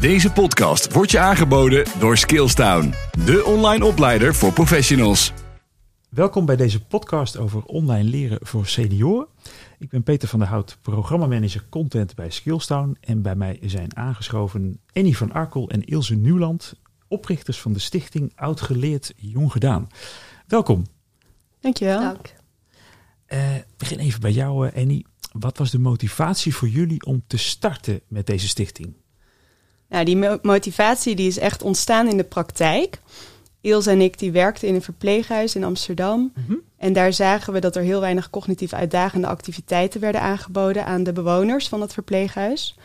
Deze podcast wordt je aangeboden door Skillstown, de online opleider voor professionals. Welkom bij deze podcast over online leren voor senioren. Ik ben Peter van der Hout, programmamanager content bij Skillstown. En bij mij zijn aangeschoven Annie van Arkel en Ilse Nieuwland, oprichters van de stichting Oud Geleerd Jong Gedaan. Welkom. Dankjewel. Dank. Uh, begin even bij jou, uh, Annie. Wat was de motivatie voor jullie om te starten met deze stichting? Nou, die mo motivatie die is echt ontstaan in de praktijk. Ilse en ik die werkten in een verpleeghuis in Amsterdam. Mm -hmm. En daar zagen we dat er heel weinig cognitief uitdagende activiteiten werden aangeboden aan de bewoners van het verpleeghuis.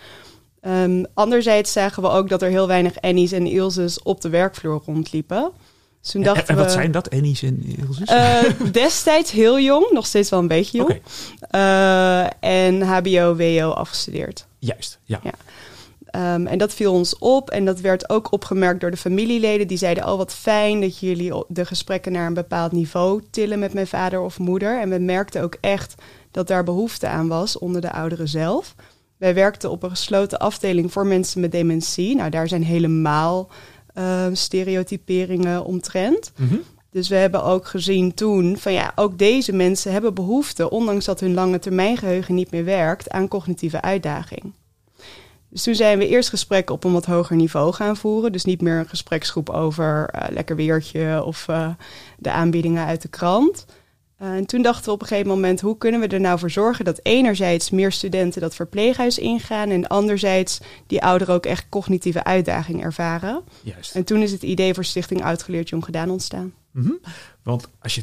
Um, anderzijds zagen we ook dat er heel weinig Annie's en Ilses op de werkvloer rondliepen. Dus toen dachten en, en wat zijn dat, Annie's en Ilses? Uh, destijds heel jong, nog steeds wel een beetje jong. Okay. Uh, en HBO, WO afgestudeerd. Juist, ja. ja. Um, en dat viel ons op en dat werd ook opgemerkt door de familieleden. Die zeiden, oh wat fijn dat jullie de gesprekken naar een bepaald niveau tillen met mijn vader of moeder. En we merkten ook echt dat daar behoefte aan was onder de ouderen zelf. Wij werkten op een gesloten afdeling voor mensen met dementie. Nou, daar zijn helemaal uh, stereotyperingen omtrent. Mm -hmm. Dus we hebben ook gezien toen van ja, ook deze mensen hebben behoefte, ondanks dat hun lange termijn geheugen niet meer werkt, aan cognitieve uitdaging. Dus toen zijn we eerst gesprekken op een wat hoger niveau gaan voeren. Dus niet meer een gespreksgroep over uh, lekker weertje of uh, de aanbiedingen uit de krant. Uh, en toen dachten we op een gegeven moment, hoe kunnen we er nou voor zorgen dat enerzijds meer studenten dat verpleeghuis ingaan en anderzijds die ouderen ook echt cognitieve uitdaging ervaren. Juist. En toen is het idee voor Stichting Uitgeleerd Jong Gedaan ontstaan. Mm -hmm. Want als je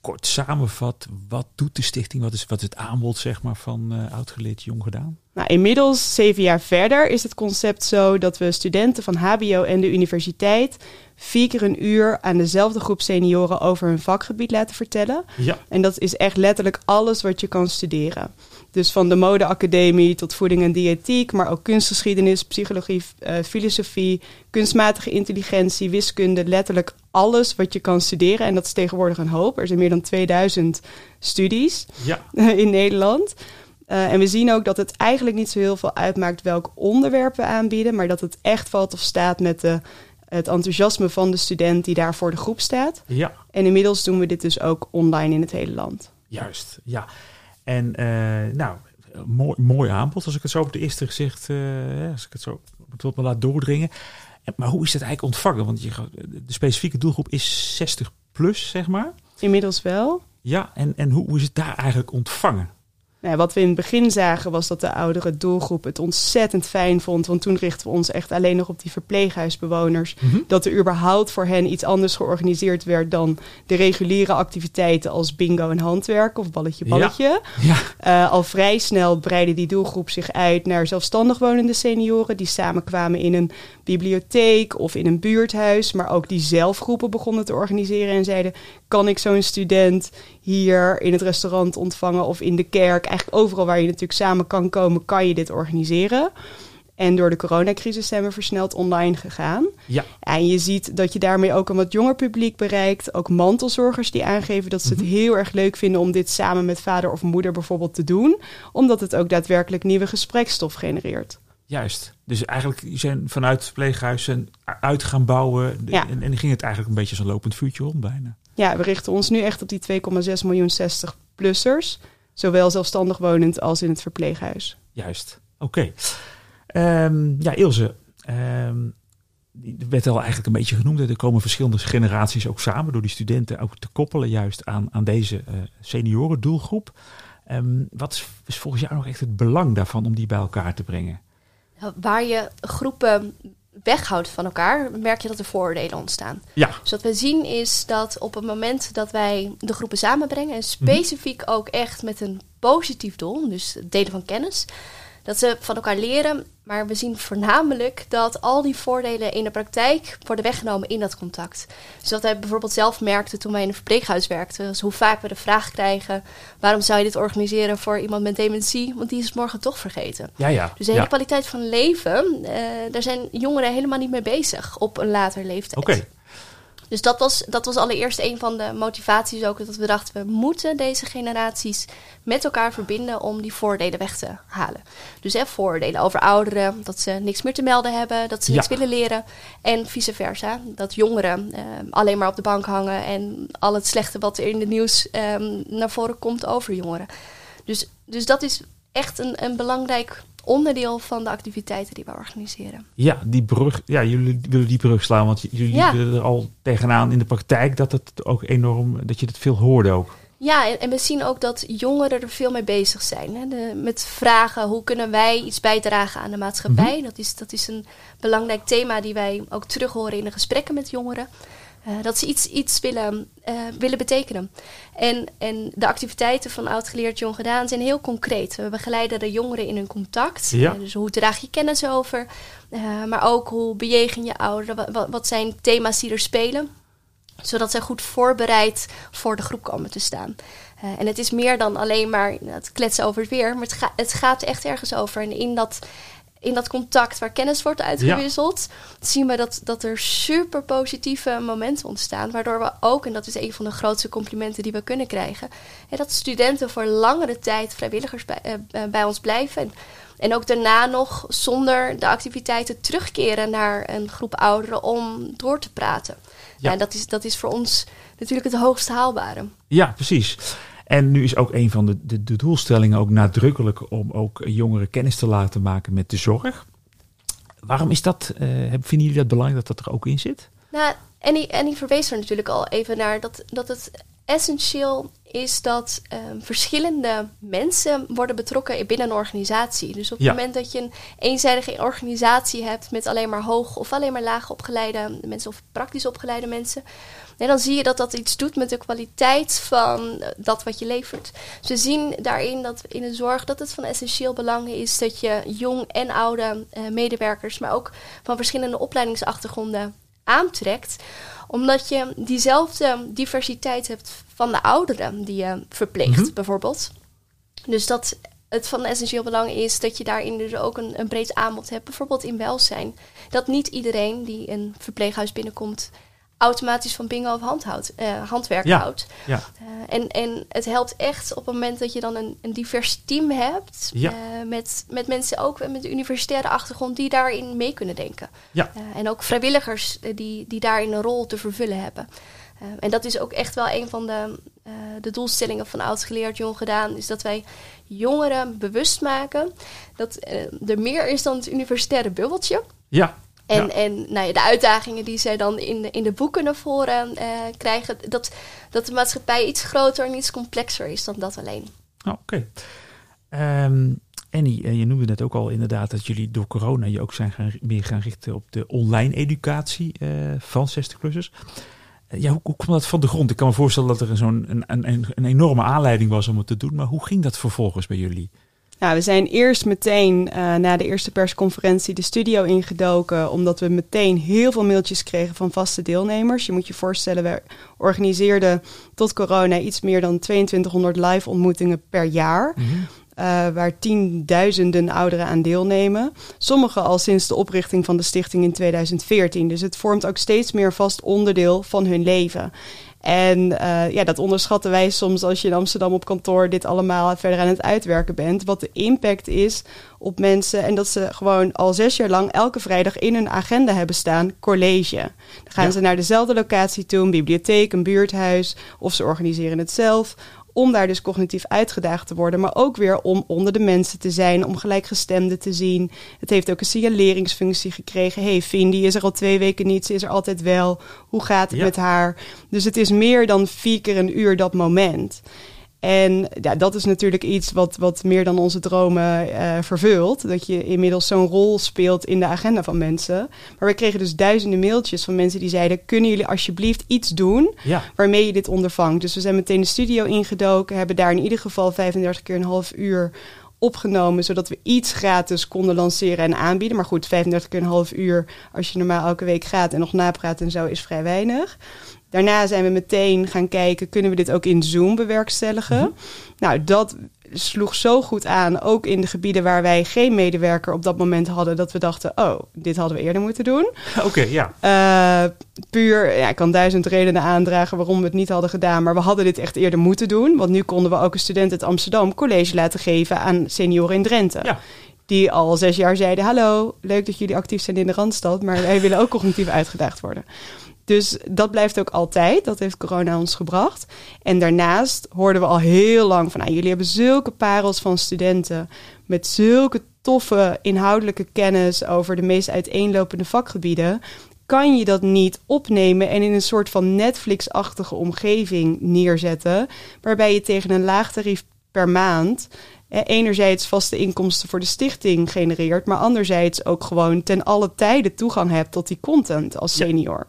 kort samenvat, wat doet de stichting? Wat is, wat is het aanbod zeg maar, van uh, Oudgeleerd Jong Gedaan? Nou, inmiddels, zeven jaar verder, is het concept zo dat we studenten van HBO en de universiteit vier keer een uur aan dezelfde groep senioren over hun vakgebied laten vertellen. Ja. En dat is echt letterlijk alles wat je kan studeren. Dus van de modeacademie tot voeding en diëtiek, maar ook kunstgeschiedenis, psychologie, uh, filosofie, kunstmatige intelligentie, wiskunde, letterlijk alles wat je kan studeren. En dat is tegenwoordig een hoop. Er zijn meer dan 2000 studies ja. in Nederland. Uh, en we zien ook dat het eigenlijk niet zo heel veel uitmaakt welk onderwerp we aanbieden, maar dat het echt valt of staat met de, het enthousiasme van de student die daar voor de groep staat. Ja. En inmiddels doen we dit dus ook online in het hele land. Juist, ja. En uh, nou, mooi, mooi aanbod als ik het zo op het eerste gezicht, uh, als ik het zo tot me laat doordringen. Maar hoe is dat eigenlijk ontvangen? Want je, de specifieke doelgroep is 60 plus, zeg maar. Inmiddels wel. Ja, en, en hoe, hoe is het daar eigenlijk ontvangen? Nou, wat we in het begin zagen was dat de oudere doelgroep het ontzettend fijn vond. Want toen richten we ons echt alleen nog op die verpleeghuisbewoners. Mhm. Mm -hmm. Dat er überhaupt voor hen iets anders georganiseerd werd dan de reguliere activiteiten als bingo en handwerk of balletje balletje. Ja. Ja. Uh, al vrij snel breidde die doelgroep zich uit naar zelfstandig wonende senioren die samenkwamen in een bibliotheek of in een buurthuis. Maar ook die zelf groepen begonnen te organiseren en zeiden: kan ik zo'n student hier in het restaurant ontvangen of in de kerk? Eigenlijk overal waar je natuurlijk samen kan komen, kan je dit organiseren. En door de coronacrisis zijn we versneld online gegaan. Ja. En je ziet dat je daarmee ook een wat jonger publiek bereikt. Ook mantelzorgers die aangeven dat ze het heel erg leuk vinden om dit samen met vader of moeder bijvoorbeeld te doen. Omdat het ook daadwerkelijk nieuwe gesprekstof genereert. Juist. Dus eigenlijk zijn vanuit verpleeghuizen uit gaan bouwen. Ja. En, en ging het eigenlijk een beetje zo'n lopend vuurtje rond bijna. Ja, we richten ons nu echt op die 2,6 miljoen 60-plussers. Zowel zelfstandig wonend als in het verpleeghuis. Juist, oké. Okay. Um, ja, Ilse, um, die werd al eigenlijk een beetje genoemd. Er komen verschillende generaties ook samen door die studenten ook te koppelen juist aan, aan deze uh, senioren doelgroep. Um, wat is, is volgens jou nog echt het belang daarvan om die bij elkaar te brengen? Waar je groepen weghoudt van elkaar, merk je dat er vooroordelen ontstaan. Ja. Dus wat we zien is dat op het moment dat wij de groepen samenbrengen, en specifiek mm-hmm. ook echt met een positief doel, dus het delen van kennis, dat ze van elkaar leren. Maar we zien voornamelijk dat al die voordelen in de praktijk worden weggenomen in dat contact. Dus wat wij bijvoorbeeld zelf merkten toen wij in een verpleeghuis werkten, was hoe vaak we de vraag krijgen: waarom zou je dit organiseren voor iemand met dementie? Want die is het morgen toch vergeten. Ja, ja. Dus de hele ja. kwaliteit van leven, uh, daar zijn jongeren helemaal niet mee bezig op een later leeftijd. Oké. Okay. Dus dat was, dat was allereerst een van de motivaties ook. Dat we dachten, we moeten deze generaties met elkaar verbinden om die voordelen weg te halen. Dus hè, voordelen over ouderen, dat ze niks meer te melden hebben, dat ze niks willen leren. En vice versa, dat jongeren eh, alleen maar op de bank hangen en al het slechte wat er in het nieuws eh, naar voren komt over jongeren. Dus, dus dat is echt een, een belangrijk onderdeel van de activiteiten die we organiseren. Ja, die brug, ja, jullie willen die brug slaan, want jullie ja. willen er al tegenaan in de praktijk dat het ook enorm, dat je het veel hoorde ook. Ja, en, we zien ook dat jongeren er veel mee bezig zijn. Hè? De, met vragen, hoe kunnen wij iets bijdragen aan de maatschappij? Mhm. dat, is, dat is een belangrijk thema die wij ook terug horen in de gesprekken met jongeren. Uh, dat ze iets, iets willen, uh, willen betekenen. En, en de activiteiten van Oud-geleerd Jong Gedaan zijn heel concreet. We begeleiden de jongeren in hun contact. Ja. Uh, dus hoe draag je kennis over? maar ook hoe bejegen je ouderen? Wat, wat zijn thema's die er spelen? Zodat zij goed voorbereid voor de groep komen te staan. en het is meer dan alleen maar het kletsen over het weer. Maar het, ga, het gaat echt ergens over. En in dat in dat contact waar kennis wordt uitgewisseld, zien we dat, dat er super positieve momenten ontstaan. Waardoor we ook, en dat is een van de grootste complimenten die we kunnen krijgen, hè, dat studenten voor langere tijd vrijwilligers bij, uh, bij ons blijven. En, en, ook daarna nog zonder de activiteiten terugkeren naar een groep ouderen om door te praten. Ja. En dat is, dat is voor ons natuurlijk het hoogst haalbare. Ja, precies. En nu is ook een van de, de, doelstellingen ook nadrukkelijk om ook jongeren kennis te laten maken met de zorg. Waarom is dat, uh, vinden jullie dat belangrijk dat dat er ook in zit? Nou, en die, en die verwees er natuurlijk al even naar dat, dat het essentieel is dat um, verschillende mensen worden betrokken binnen een organisatie. Dus op het moment dat je een eenzijdige organisatie hebt met alleen maar hoog of alleen maar laag opgeleide mensen of praktisch opgeleide mensen, Nee, dan zie je dat dat iets doet met de kwaliteit van eh, dat wat je levert. Dus we zien daarin dat in de zorg dat het van essentieel belang is dat je jong en oude uh, medewerkers, maar ook van verschillende opleidingsachtergronden aantrekt omdat je diezelfde diversiteit hebt van de ouderen die je verpleegt, mhm. bijvoorbeeld. Dus dat het van essentieel belang is dat je daarin dus ook een, een breed aanbod hebt, bijvoorbeeld in welzijn. Dat niet iedereen die een verpleeghuis binnenkomt automatisch van bingo of handhoud, uh, handwerk ja. houdt. Ja. Uh, en, en het helpt echt op het moment dat je dan een, een divers team hebt. Ja. Uh, met, met mensen ook met een universitaire achtergrond die daarin mee kunnen denken. Ja. en ook vrijwilligers die, die daarin een rol te vervullen hebben. en dat is ook echt wel een van de, de doelstellingen van Oud Geleerd Jong Gedaan. Is dat wij jongeren bewust maken dat er meer is dan het universitaire bubbeltje. Ja. En, en nou ja, de uitdagingen die zij dan in de, in de boeken naar voren uh, krijgen, dat, dat de maatschappij iets groter en iets complexer is dan dat alleen. Oh, Oké. Okay. Um, Annie, eh, je noemde net ook al inderdaad dat jullie door corona je ook zijn gaan, meer gaan richten op de online educatie uh, van 60-plussers. Uh, ja, hoe, hoe kwam dat van de grond? Ik kan me voorstellen dat er zo'n een, een, een enorme aanleiding was om het te doen, maar hoe ging dat vervolgens bij jullie? Nou, we zijn eerst meteen uh, na de eerste persconferentie de studio ingedoken, omdat we meteen heel veel mailtjes kregen van vaste deelnemers. Je moet je voorstellen, we organiseerden tot corona iets meer dan 2200 live ontmoetingen per jaar. Mm -hmm. Uh, waar tienduizenden ouderen aan deelnemen. Sommige al sinds de oprichting van de stichting in 2014. Dus het vormt ook steeds meer vast onderdeel van hun leven. En uh, ja, dat onderschatten wij soms als je in Amsterdam op kantoor dit allemaal verder aan het uitwerken bent. Wat de impact is op mensen. En dat ze gewoon al zes jaar lang elke vrijdag in hun agenda hebben staan college. Dan gaan ja. ze naar dezelfde locatie toe, een bibliotheek, een buurthuis. Of ze organiseren het zelf om daar dus cognitief uitgedaagd te worden, maar ook weer om onder de mensen te zijn, om gelijkgestemden te zien. Het heeft ook een signaleringsfunctie gekregen. hey, Vindy is er al twee weken niet, ze is er altijd wel. Hoe gaat het Ja. met haar? Dus het is meer dan vier keer een uur dat moment. En ja, dat is natuurlijk iets wat, wat meer dan onze dromen eh, vervult. Dat je inmiddels zo'n rol speelt in de agenda van mensen. Maar we kregen dus duizenden mailtjes van mensen die zeiden: Kunnen jullie alsjeblieft iets doen Ja, waarmee je dit ondervangt? Dus we zijn meteen de studio ingedoken, hebben daar in ieder geval 35 keer een half uur opgenomen, zodat we iets gratis konden lanceren en aanbieden. Maar goed, 35 keer een half uur als je normaal elke week gaat en nog napraat en zo is vrij weinig. Daarna zijn we meteen gaan kijken, kunnen we dit ook in Zoom bewerkstelligen? Nou, dat sloeg zo goed aan, ook in de gebieden waar wij geen medewerker op dat moment hadden, dat we dachten, oh, dit hadden we eerder moeten doen. Oké, ja. Uh, puur, ja, ik kan duizend redenen aandragen waarom we het niet hadden gedaan, maar we hadden dit echt eerder moeten doen, want nu konden we ook een student uit Amsterdam college laten geven aan senioren in Drenthe. Ja. Die al zes jaar zeiden: Hallo, leuk dat jullie actief zijn in de randstad, maar wij willen ook cognitief uitgedaagd worden. Dus dat blijft ook altijd. Dat heeft corona ons gebracht. En daarnaast hoorden we al heel lang van... Nou, jullie hebben zulke parels van studenten... met zulke toffe inhoudelijke kennis... over de meest uiteenlopende vakgebieden... kan je dat niet opnemen en in een soort van Netflix-achtige omgeving neerzetten... waarbij je tegen een laag tarief per maand enerzijds vaste inkomsten voor de stichting genereert, maar anderzijds ook gewoon ten alle tijde toegang hebt tot die content als senior.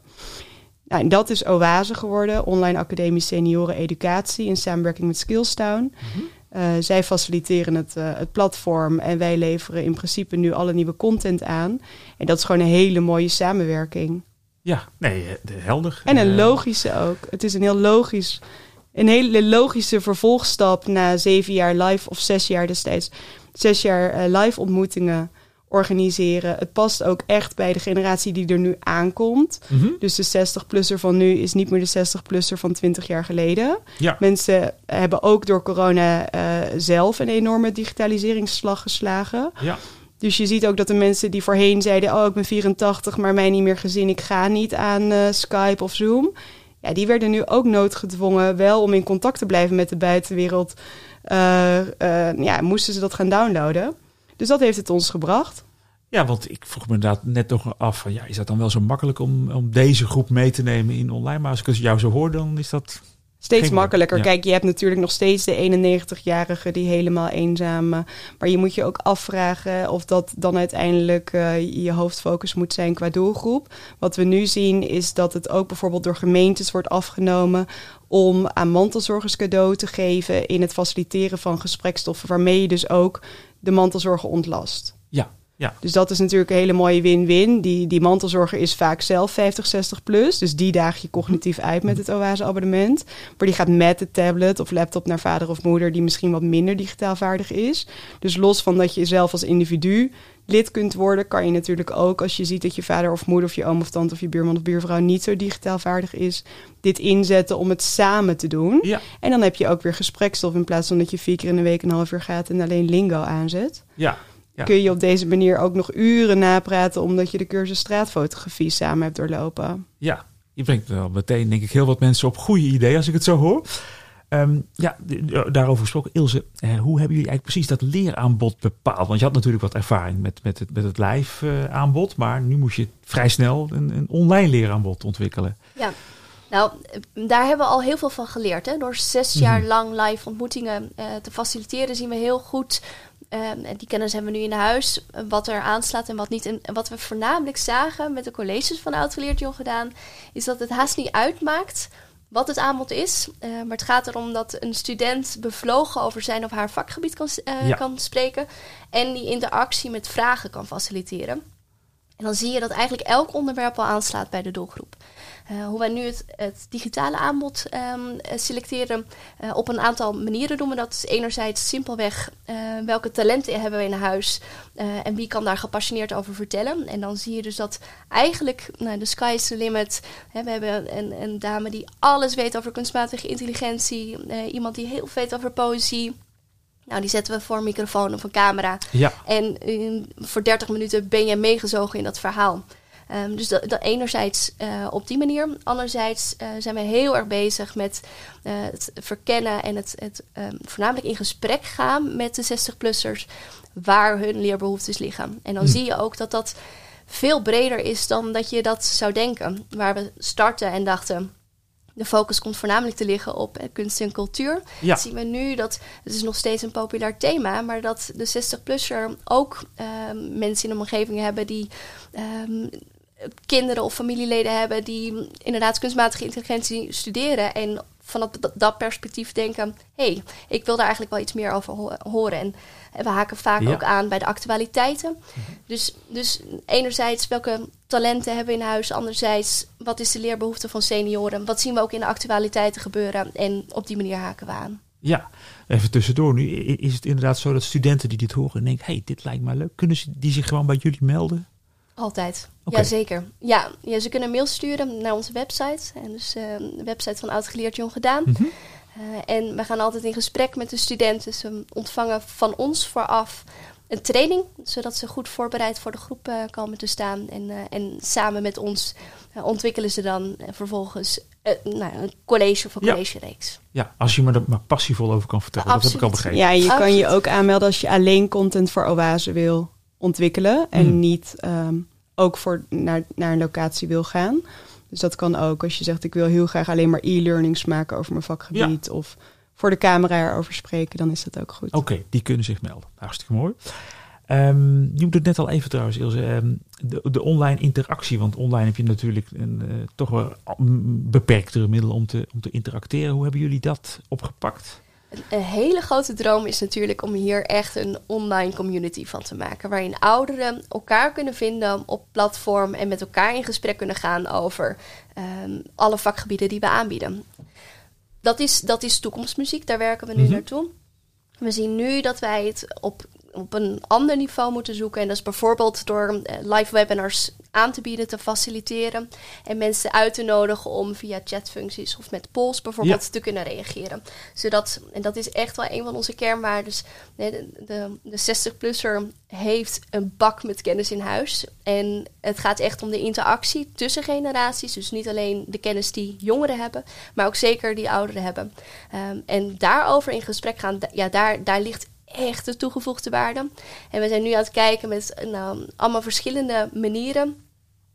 Nou, en dat is Oase geworden, Online Academie Senioren Educatie in samenwerking met Skillstown. Eh, zij faciliteren het, uh, het platform en wij leveren in principe nu alle nieuwe content aan. En dat is gewoon een hele mooie samenwerking. Ja, nee, eh, helder. En een logische ook. Het is een heel logisch, een hele logische vervolgstap na zeven jaar live of zes jaar destijds. Zes jaar live ontmoetingen organiseren. Het past ook echt bij de generatie die er nu aankomt. Mhm. Dus de 60-plusser van nu is niet meer de 60-plusser van 20 jaar geleden. Ja. Mensen hebben ook door corona uh, zelf een enorme digitaliseringsslag geslagen. Ja. Dus je ziet ook dat de mensen die voorheen zeiden: Oh, ik ben 84, maar mij niet meer gezien, ik ga niet aan uh, Skype of Zoom. Ja, die werden nu ook noodgedwongen wel om in contact te blijven met de buitenwereld. Uh, ja, moesten ze dat gaan downloaden. Dus dat heeft het ons gebracht. Ja, want ik vroeg me inderdaad net nog af van ja, is dat dan wel zo makkelijk om, om deze groep mee te nemen in online? Maar als ik jou zo hoor, dan is dat Steeds makkelijker. Kijk, je hebt natuurlijk nog steeds de 91-jarige die helemaal eenzaam. Uh, maar je moet je ook afvragen of dat dan uiteindelijk uh, je hoofdfocus moet zijn qua doelgroep. Wat we nu zien is dat het ook bijvoorbeeld door gemeentes wordt afgenomen om aan mantelzorgers cadeau te geven in het faciliteren van gesprekstoffen, waarmee je dus ook de mantelzorger ontlast. Ja, ja. Dus dat is natuurlijk een hele mooie win-win. Die, die mantelzorger is vaak zelf 50, 60 plus. Dus die daag je cognitief uit met het Oase-abonnement. Maar die gaat met de tablet of laptop naar vader of moeder... die misschien wat minder digitaal vaardig is. Dus los van dat je zelf als individu lid kunt worden... kan je natuurlijk ook, als je ziet dat je vader of moeder... of je oom of tante of je buurman of buurvrouw niet zo digitaal vaardig is... dit inzetten om het samen te doen. Ja. En dan heb je ook weer gesprekstof... in plaats van dat je vier keer in de week een half uur gaat... en alleen lingo aanzet. Ja, kun je op deze manier ook nog uren napraten omdat je de cursus straatfotografie samen hebt doorlopen. Ja, je brengt wel meteen denk ik heel wat mensen op goede ideeën als ik het zo hoor. Um, ja, daarover gesproken. Ilse, eh, hoe hebben jullie eigenlijk precies dat leeraanbod bepaald? Want je had natuurlijk wat ervaring met, met het, met het live uh, aanbod, maar nu moest je vrij snel een, een online leeraanbod ontwikkelen. Ja, nou, daar hebben we al heel veel van geleerd. Hè? Door zes mhm. jaar lang live ontmoetingen uh, te faciliteren zien we heel goed en die kennis hebben we nu in huis, wat er aanslaat en wat niet. En wat we voornamelijk zagen met de colleges van Oud Geleerd Jong gedaan, is dat het haast niet uitmaakt wat het aanbod is. Uh, maar het gaat erom dat een student bevlogen over zijn of haar vakgebied kan, uh, kan spreken. En die interactie met vragen kan faciliteren. En dan zie je dat eigenlijk elk onderwerp al aanslaat bij de doelgroep. Uh, hoe wij nu het, het digitale aanbod um, selecteren uh, op een aantal manieren doen we dat. Dus enerzijds simpelweg uh, welke talenten hebben we in huis en wie kan daar gepassioneerd over vertellen. En dan zie je dus dat eigenlijk nou, de sky is the limit. We hebben een, een, dame die alles weet over kunstmatige intelligentie, iemand die heel veel weet over poëzie. Nou, die zetten we voor een microfoon of een camera. Ja. En voor 30 minuten ben je meegezogen in dat verhaal. Um, dus dat, dat enerzijds uh, op die manier. Anderzijds uh, zijn we heel erg bezig met uh, het verkennen en het, het um, voornamelijk in gesprek gaan met de 60-plussers waar hun leerbehoeftes liggen. En dan hm. zie je ook dat dat veel breder is dan dat je dat zou denken. Waar we starten en dachten, de focus komt voornamelijk te liggen op kunst en cultuur. Ja. zien we nu dat het is nog steeds een populair thema, maar dat de 60-plusser ook uh, mensen in de omgeving hebben die um, kinderen of familieleden hebben die inderdaad kunstmatige intelligentie studeren en vanaf dat perspectief denken: hé, hey, ik wil daar eigenlijk wel iets meer over horen. En, we haken vaak ook aan bij de actualiteiten. Dus, dus enerzijds welke talenten hebben we in huis, anderzijds wat is de leerbehoefte van senioren, wat zien we ook in de actualiteiten gebeuren en op die manier haken we aan. Ja, Even tussendoor nu, is het inderdaad zo dat studenten die dit horen en denken, hey, dit lijkt me leuk, kunnen ze die zich gewoon bij jullie melden? Altijd, Oké. jazeker. Ja, ja, ze kunnen mail sturen naar onze website. En dus eh, de website van Oud Geleerd Jong Gedaan. Mhm. Eh, en we gaan altijd in gesprek met de studenten. Ze ontvangen van ons vooraf een training, zodat ze goed voorbereid voor de groep eh, komen te staan. En, eh, en samen met ons ontwikkelen ze dan vervolgens nou, een college of een Ja. collegereeks. Ja, als je me er maar passievol over kan vertellen, dat heb ik al begrepen. Ja, je kan je ook aanmelden als je alleen content voor Oase wil ontwikkelen. En Hmm. niet ehm, ook voor naar, naar een locatie wil gaan. Dus dat kan ook als je zegt ik wil heel graag alleen maar e-learnings maken over mijn vakgebied. Of voor de camera erover spreken, dan is dat ook goed. Oké, die kunnen zich melden. Hartstikke mooi. Ehm, je noemde het net al even trouwens, Ilse, ehm, de, de online interactie. Want online heb je natuurlijk een, eh, toch wel mm, beperktere middelen om te, om te interacteren. Hoe hebben jullie dat opgepakt? Een, hele grote droom is natuurlijk om hier echt een online community van te maken. Waarin ouderen elkaar kunnen vinden op platform en met elkaar in gesprek kunnen gaan over ehm, alle vakgebieden die we aanbieden. Dat is, dat is toekomstmuziek, daar werken we nu Mhm. naartoe. We zien nu dat wij het op, op een ander niveau moeten zoeken. En dat is bijvoorbeeld door eh, live webinars aan te bieden, te faciliteren. En mensen uit te nodigen om via chatfuncties of met polls bijvoorbeeld te kunnen reageren. Zodat, en dat is echt wel een van onze kernwaardes. De, de, de 60-plusser heeft een bak met kennis in huis. En het gaat echt om de interactie tussen generaties. Dus niet alleen de kennis die jongeren hebben, maar ook zeker die ouderen hebben. Ehm, en daarover in gesprek gaan, ja, daar, daar ligt echt de toegevoegde waarde. En we zijn nu aan het kijken met nou, allemaal verschillende manieren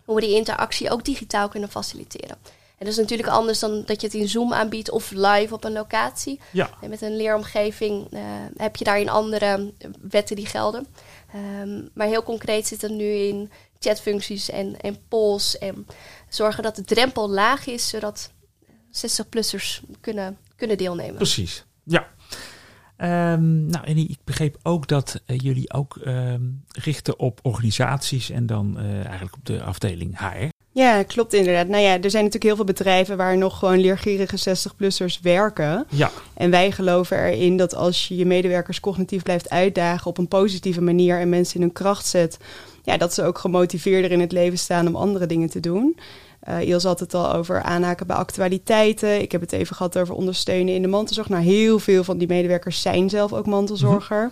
hoe we die interactie ook digitaal kunnen faciliteren. En dat is natuurlijk anders dan dat je het in Zoom aanbiedt of live op een locatie. Ja, En met een leeromgeving eh, heb je daarin andere wetten die gelden. Ehm, maar heel concreet zit het nu in chatfuncties en, en polls. En zorgen dat de drempel laag is, zodat 60-plussers kunnen, kunnen deelnemen. precies. Ja. Ehm, nou, en ik begreep ook dat eh, jullie ook ehm, richten op organisaties en dan eh, eigenlijk op de afdeling HR. Ja, klopt inderdaad. Nou ja, er zijn natuurlijk heel veel bedrijven waar nog gewoon leergierige 60-plussers werken. Ja, En wij geloven erin dat als je je medewerkers cognitief blijft uitdagen op een positieve manier en mensen in hun kracht zet, ja, dat ze ook gemotiveerder in het leven staan om andere dingen te doen. Iels had het al over aanhaken bij actualiteiten. Ik heb het even gehad over ondersteunen in de mantelzorg. Nou, heel veel van die medewerkers zijn zelf ook mantelzorger.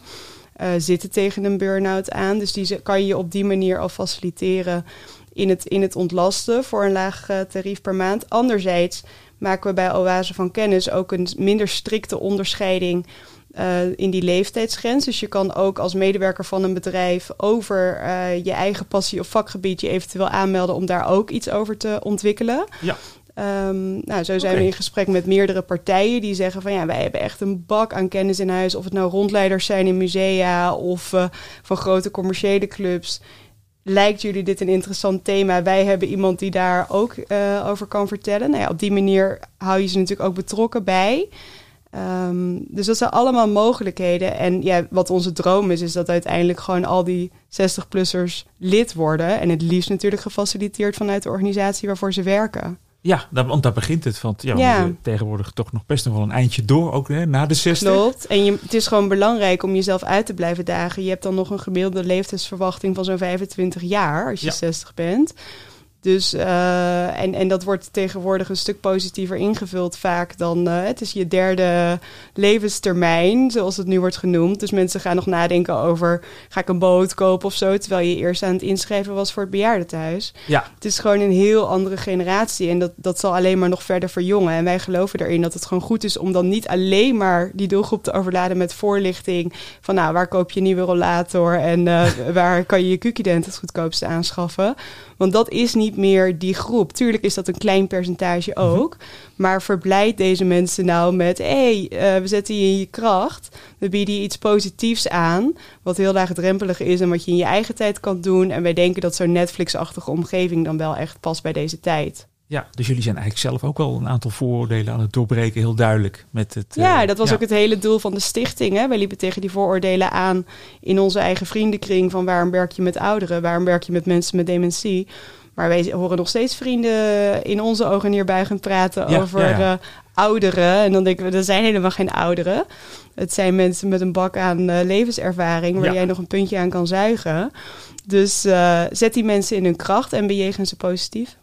eh, zitten tegen een burn-out aan. Dus die kan je op die manier al faciliteren in het, in het ontlasten voor een laag eh, tarief per maand. Anderzijds maken we bij Oase van Kennis ook een minder strikte onderscheiding eh, in die leeftijdsgrens. Dus je kan ook als medewerker van een bedrijf over eh, je eigen passie of vakgebied je eventueel aanmelden om daar ook iets over te ontwikkelen. Ja. Ehm, nou, zo zijn we in gesprek met meerdere partijen die zeggen van ja, wij hebben echt een bak aan kennis in huis. Of het nou rondleiders zijn in musea of eh, van grote commerciële clubs. Lijkt jullie dit een interessant thema? Wij hebben iemand die daar ook over kan vertellen. Nou ja, op die manier hou je ze natuurlijk ook betrokken bij. Ehm, dus dat zijn allemaal mogelijkheden. En ja, wat onze droom is, is dat uiteindelijk gewoon al die 60-plussers lid worden. En het liefst natuurlijk gefaciliteerd vanuit de organisatie waarvoor ze werken. ja want daar begint het. Want ja, Ja. tegenwoordig toch nog best nog wel een eindje door, ook hè, na de 60. Klopt. En je, het is gewoon belangrijk om jezelf uit te blijven dagen. Je hebt dan nog een gemiddelde leeftijdsverwachting van zo'n 25 jaar als je Ja. 60 bent. Dus, eh, en, en dat wordt tegenwoordig een stuk positiever ingevuld vaak dan... eh, het is je derde levenstermijn, zoals het nu wordt genoemd. Dus mensen gaan nog nadenken over... ga ik een boot kopen of zo... terwijl je eerst aan het inschrijven was voor het bejaardentehuis. Ja, Het is gewoon een heel andere generatie en dat, dat zal alleen maar nog verder verjongen. En wij geloven erin dat het gewoon goed is om dan niet alleen maar die doelgroep te overladen met voorlichting van nou, waar koop je een nieuwe rollator en eh, waar kan je je Q-dent het goedkoopste aanschaffen. Want dat is niet meer die groep. Tuurlijk is dat een klein percentage ook, maar verblijd deze mensen nou met hé, hey, eh, we zetten je in je kracht, we bieden je iets positiefs aan, wat heel laagdrempelig is en wat je in je eigen tijd kan doen. En wij denken dat zo'n Netflix-achtige omgeving dan wel echt past bij deze tijd. Ja, dus jullie zijn eigenlijk zelf ook wel een aantal vooroordelen aan het doorbreken, heel duidelijk. Met het, Ja, eh, dat was ook het hele doel van de stichting. Hè? Wij liepen tegen die vooroordelen aan in onze eigen vriendenkring van waarom werk je met ouderen, waarom werk je met mensen met dementie. Maar wij horen nog steeds vrienden in onze ogen neerbuigend praten Ja, over ja, eh, ouderen. En dan denken we, er zijn helemaal geen ouderen. Het zijn mensen met een bak aan eh, levenservaring waar jij nog een puntje aan kan zuigen. Dus zet die mensen in hun kracht en bejegen ze positief.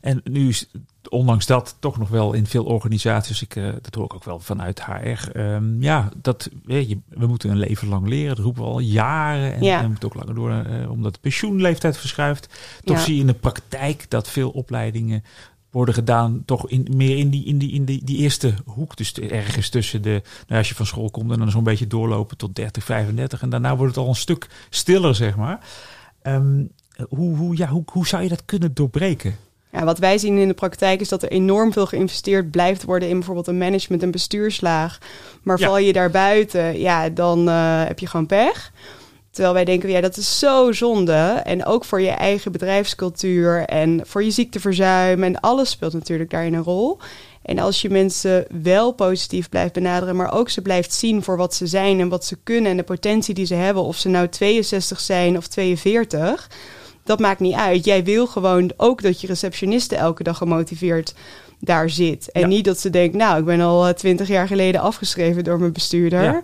En nu is ondanks dat toch nog wel in veel organisaties, ik, eh, dat hoor ik ook wel vanuit HR, ehm, ja, dat, eh, je, we moeten een leven lang leren, dat roepen we al jaren. En, Ja. en we moeten ook langer door, eh, omdat de pensioenleeftijd verschuift. Toch Ja. zie je in de praktijk dat veel opleidingen worden gedaan, toch in, meer in, die, in, die, in die, die eerste hoek. Dus ergens tussen de, nou, als je van school komt en dan zo'n beetje doorlopen tot 30, 35. En daarna wordt het al een stuk stiller, zeg maar. Ehm, hoe, hoe, ja, hoe, hoe zou je dat kunnen doorbreken? Ja, wat wij zien in de praktijk is dat er enorm veel geïnvesteerd blijft worden in bijvoorbeeld een management- en bestuurslaag. Maar Ja. val je daar buiten, ja, dan eh, heb je gewoon pech. Terwijl wij denken, ja, dat is zo zonde. En ook voor je eigen bedrijfscultuur en voor je ziekteverzuim. En alles speelt natuurlijk daarin een rol. En als je mensen wel positief blijft benaderen, maar ook ze blijft zien voor wat ze zijn en wat ze kunnen en de potentie die ze hebben, of ze nou 62 zijn of 42, dat maakt niet uit. Jij wil gewoon ook dat je receptioniste elke dag gemotiveerd daar zit. En Ja. niet dat ze denkt, nou, ik ben al twintig jaar geleden afgeschreven door mijn bestuurder. Ja.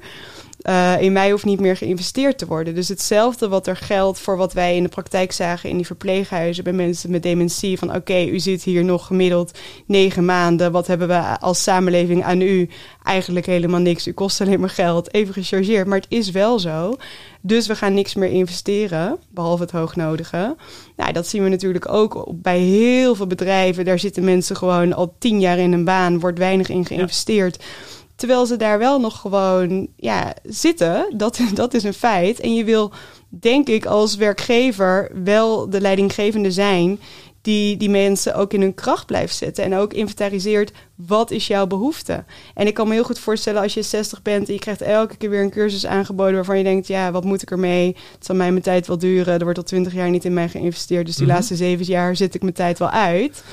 Eh, in mij hoeft niet meer geïnvesteerd te worden. Dus hetzelfde wat er geldt voor wat wij in de praktijk zagen in die verpleeghuizen bij mensen met dementie. Van oké, u zit hier nog gemiddeld negen maanden. Wat hebben we als samenleving aan u? Eigenlijk helemaal niks. U kost alleen maar geld. Even gechargeerd. Maar het is wel zo. Dus we gaan niks meer investeren, behalve het hoognodige. Nou, dat zien we natuurlijk ook bij heel veel bedrijven. Daar zitten mensen gewoon al tien jaar in een baan, wordt weinig in geïnvesteerd. Terwijl ze daar wel nog gewoon ja, zitten, dat, dat is een feit. En je wil, denk ik, als werkgever wel de leidinggevende zijn die die mensen ook in hun kracht blijft zetten. En ook inventariseert, wat is jouw behoefte? En ik kan me heel goed voorstellen als je 60 bent en je krijgt elke keer weer een cursus aangeboden waarvan je denkt, ja, wat moet ik ermee? Het zal mij mijn tijd wel duren. Er wordt al 20 jaar niet in mij geïnvesteerd. Dus die Mhm. laatste zeven jaar zit ik mijn tijd wel uit.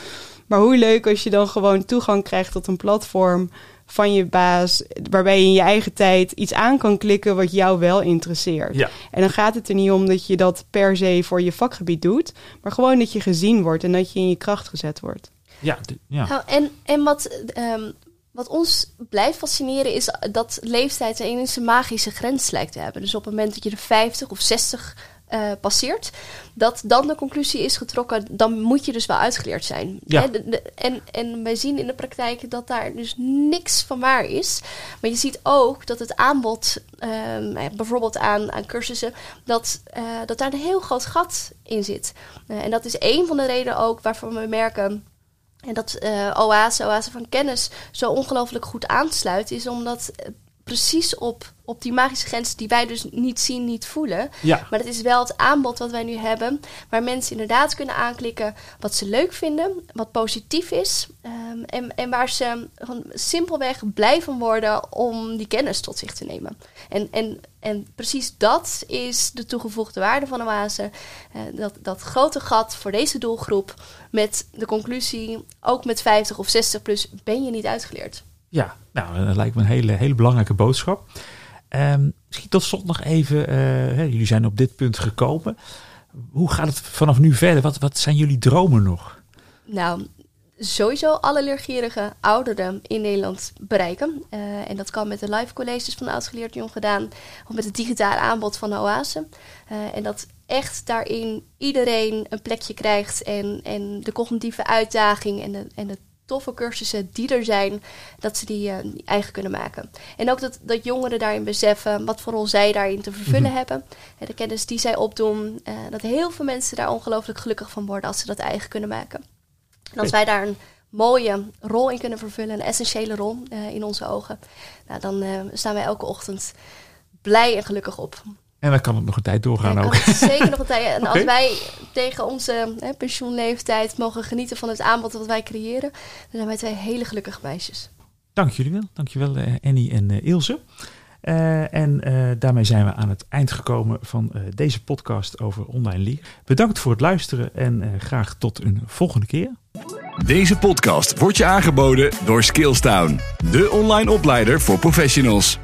Maar hoe leuk als je dan gewoon toegang krijgt tot een platform van je baas, waarbij je in je eigen tijd iets aan kan klikken wat jou wel interesseert. Ja. En dan gaat het er niet om dat je dat per se voor je vakgebied doet, maar gewoon dat je gezien wordt en dat je in je kracht gezet wordt. Ja, ja. Nou, en, en wat, ehm, wat ons blijft fascineren is dat leeftijd een ineens een magische grens lijkt te hebben. Dus op het moment dat je de 50 of 60 eh, passeert, dat dan de conclusie is getrokken, dan moet je dus wel uitgeleerd zijn. Ja. Hè, de- de- en, en wij zien in de praktijk dat daar dus niks van waar is. Maar je ziet ook dat het aanbod, ehm, eh, bijvoorbeeld aan, aan cursussen, dat, eh, dat daar een heel groot gat in zit. En dat is een van de redenen ook waarvan we merken en dat eh Oase, Oase van Kennis, zo ongelooflijk goed aansluit, is omdat precies op, op die magische grens die wij dus niet zien, niet voelen. ja. Maar dat is wel het aanbod wat wij nu hebben, waar mensen inderdaad kunnen aanklikken wat ze leuk vinden, wat positief is. ehm, en, en waar ze gewoon simpelweg blij van worden om die kennis tot zich te nemen. En, en, en precies dat is de toegevoegde waarde van Oase. Eh, dat, dat grote gat voor deze doelgroep met de conclusie, ook met 50 of 60 plus ben je niet uitgeleerd. Ja, nou, dat lijkt me een hele, hele belangrijke boodschap. Ehm, misschien tot slot nog even, eh, jullie zijn op dit punt gekomen. Hoe gaat het vanaf nu verder? Wat, wat zijn jullie dromen nog? Nou, sowieso alle leergierige ouderen in Nederland bereiken. Eh, en dat kan met de live colleges van Oudgeleerd Jong gedaan. Of met het digitale aanbod van de Oase. Eh, en dat echt daarin iedereen een plekje krijgt. En, en de cognitieve uitdaging en de, en de toffe cursussen die er zijn, dat ze die, eh, eigen kunnen maken. En ook dat, dat jongeren daarin beseffen wat voor rol zij daarin te vervullen Mhm. hebben. En de kennis die zij opdoen. eh, dat heel veel mensen daar ongelooflijk gelukkig van worden als ze dat eigen kunnen maken. En als wij daar een mooie rol in kunnen vervullen, een essentiële rol eh, in onze ogen, nou, dan eh, staan wij elke ochtend blij en gelukkig op. En dan kan het nog een tijd doorgaan ook. Zeker nog een tijd. En als wij tegen onze hè, pensioenleeftijd mogen genieten van het aanbod dat wij creëren, dan zijn wij twee hele gelukkige meisjes. Dank jullie wel. Dankjewel uh, eh, Annie en uh, Ilse. Eh, en daarmee zijn we aan het eind gekomen van deze podcast over online leer. Bedankt voor het luisteren en graag tot een volgende keer. Deze podcast wordt je aangeboden door Skillstown, de online opleider voor professionals.